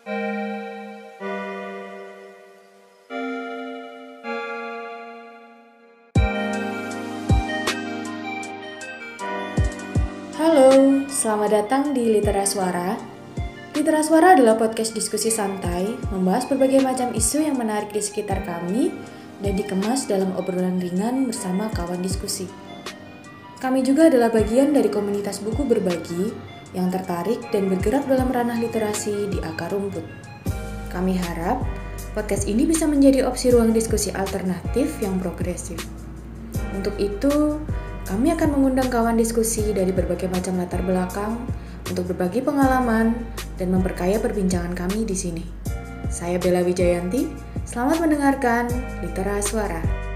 Halo, selamat datang di Litera Suara. Litera Suara adalah podcast diskusi santai, membahas berbagai macam isu yang menarik di sekitar kami dan dikemas dalam obrolan ringan bersama kawan diskusi. Kami juga adalah bagian dari komunitas buku berbagi yang tertarik dan bergerak dalam ranah literasi di akar rumput. Kami harap podcast ini bisa menjadi opsi ruang diskusi alternatif yang progresif. Untuk itu, kami akan mengundang kawan diskusi dari berbagai macam latar belakang untuk berbagi pengalaman dan memperkaya perbincangan kami di sini. Saya Bella Wijayanti, selamat mendengarkan Litera Suara.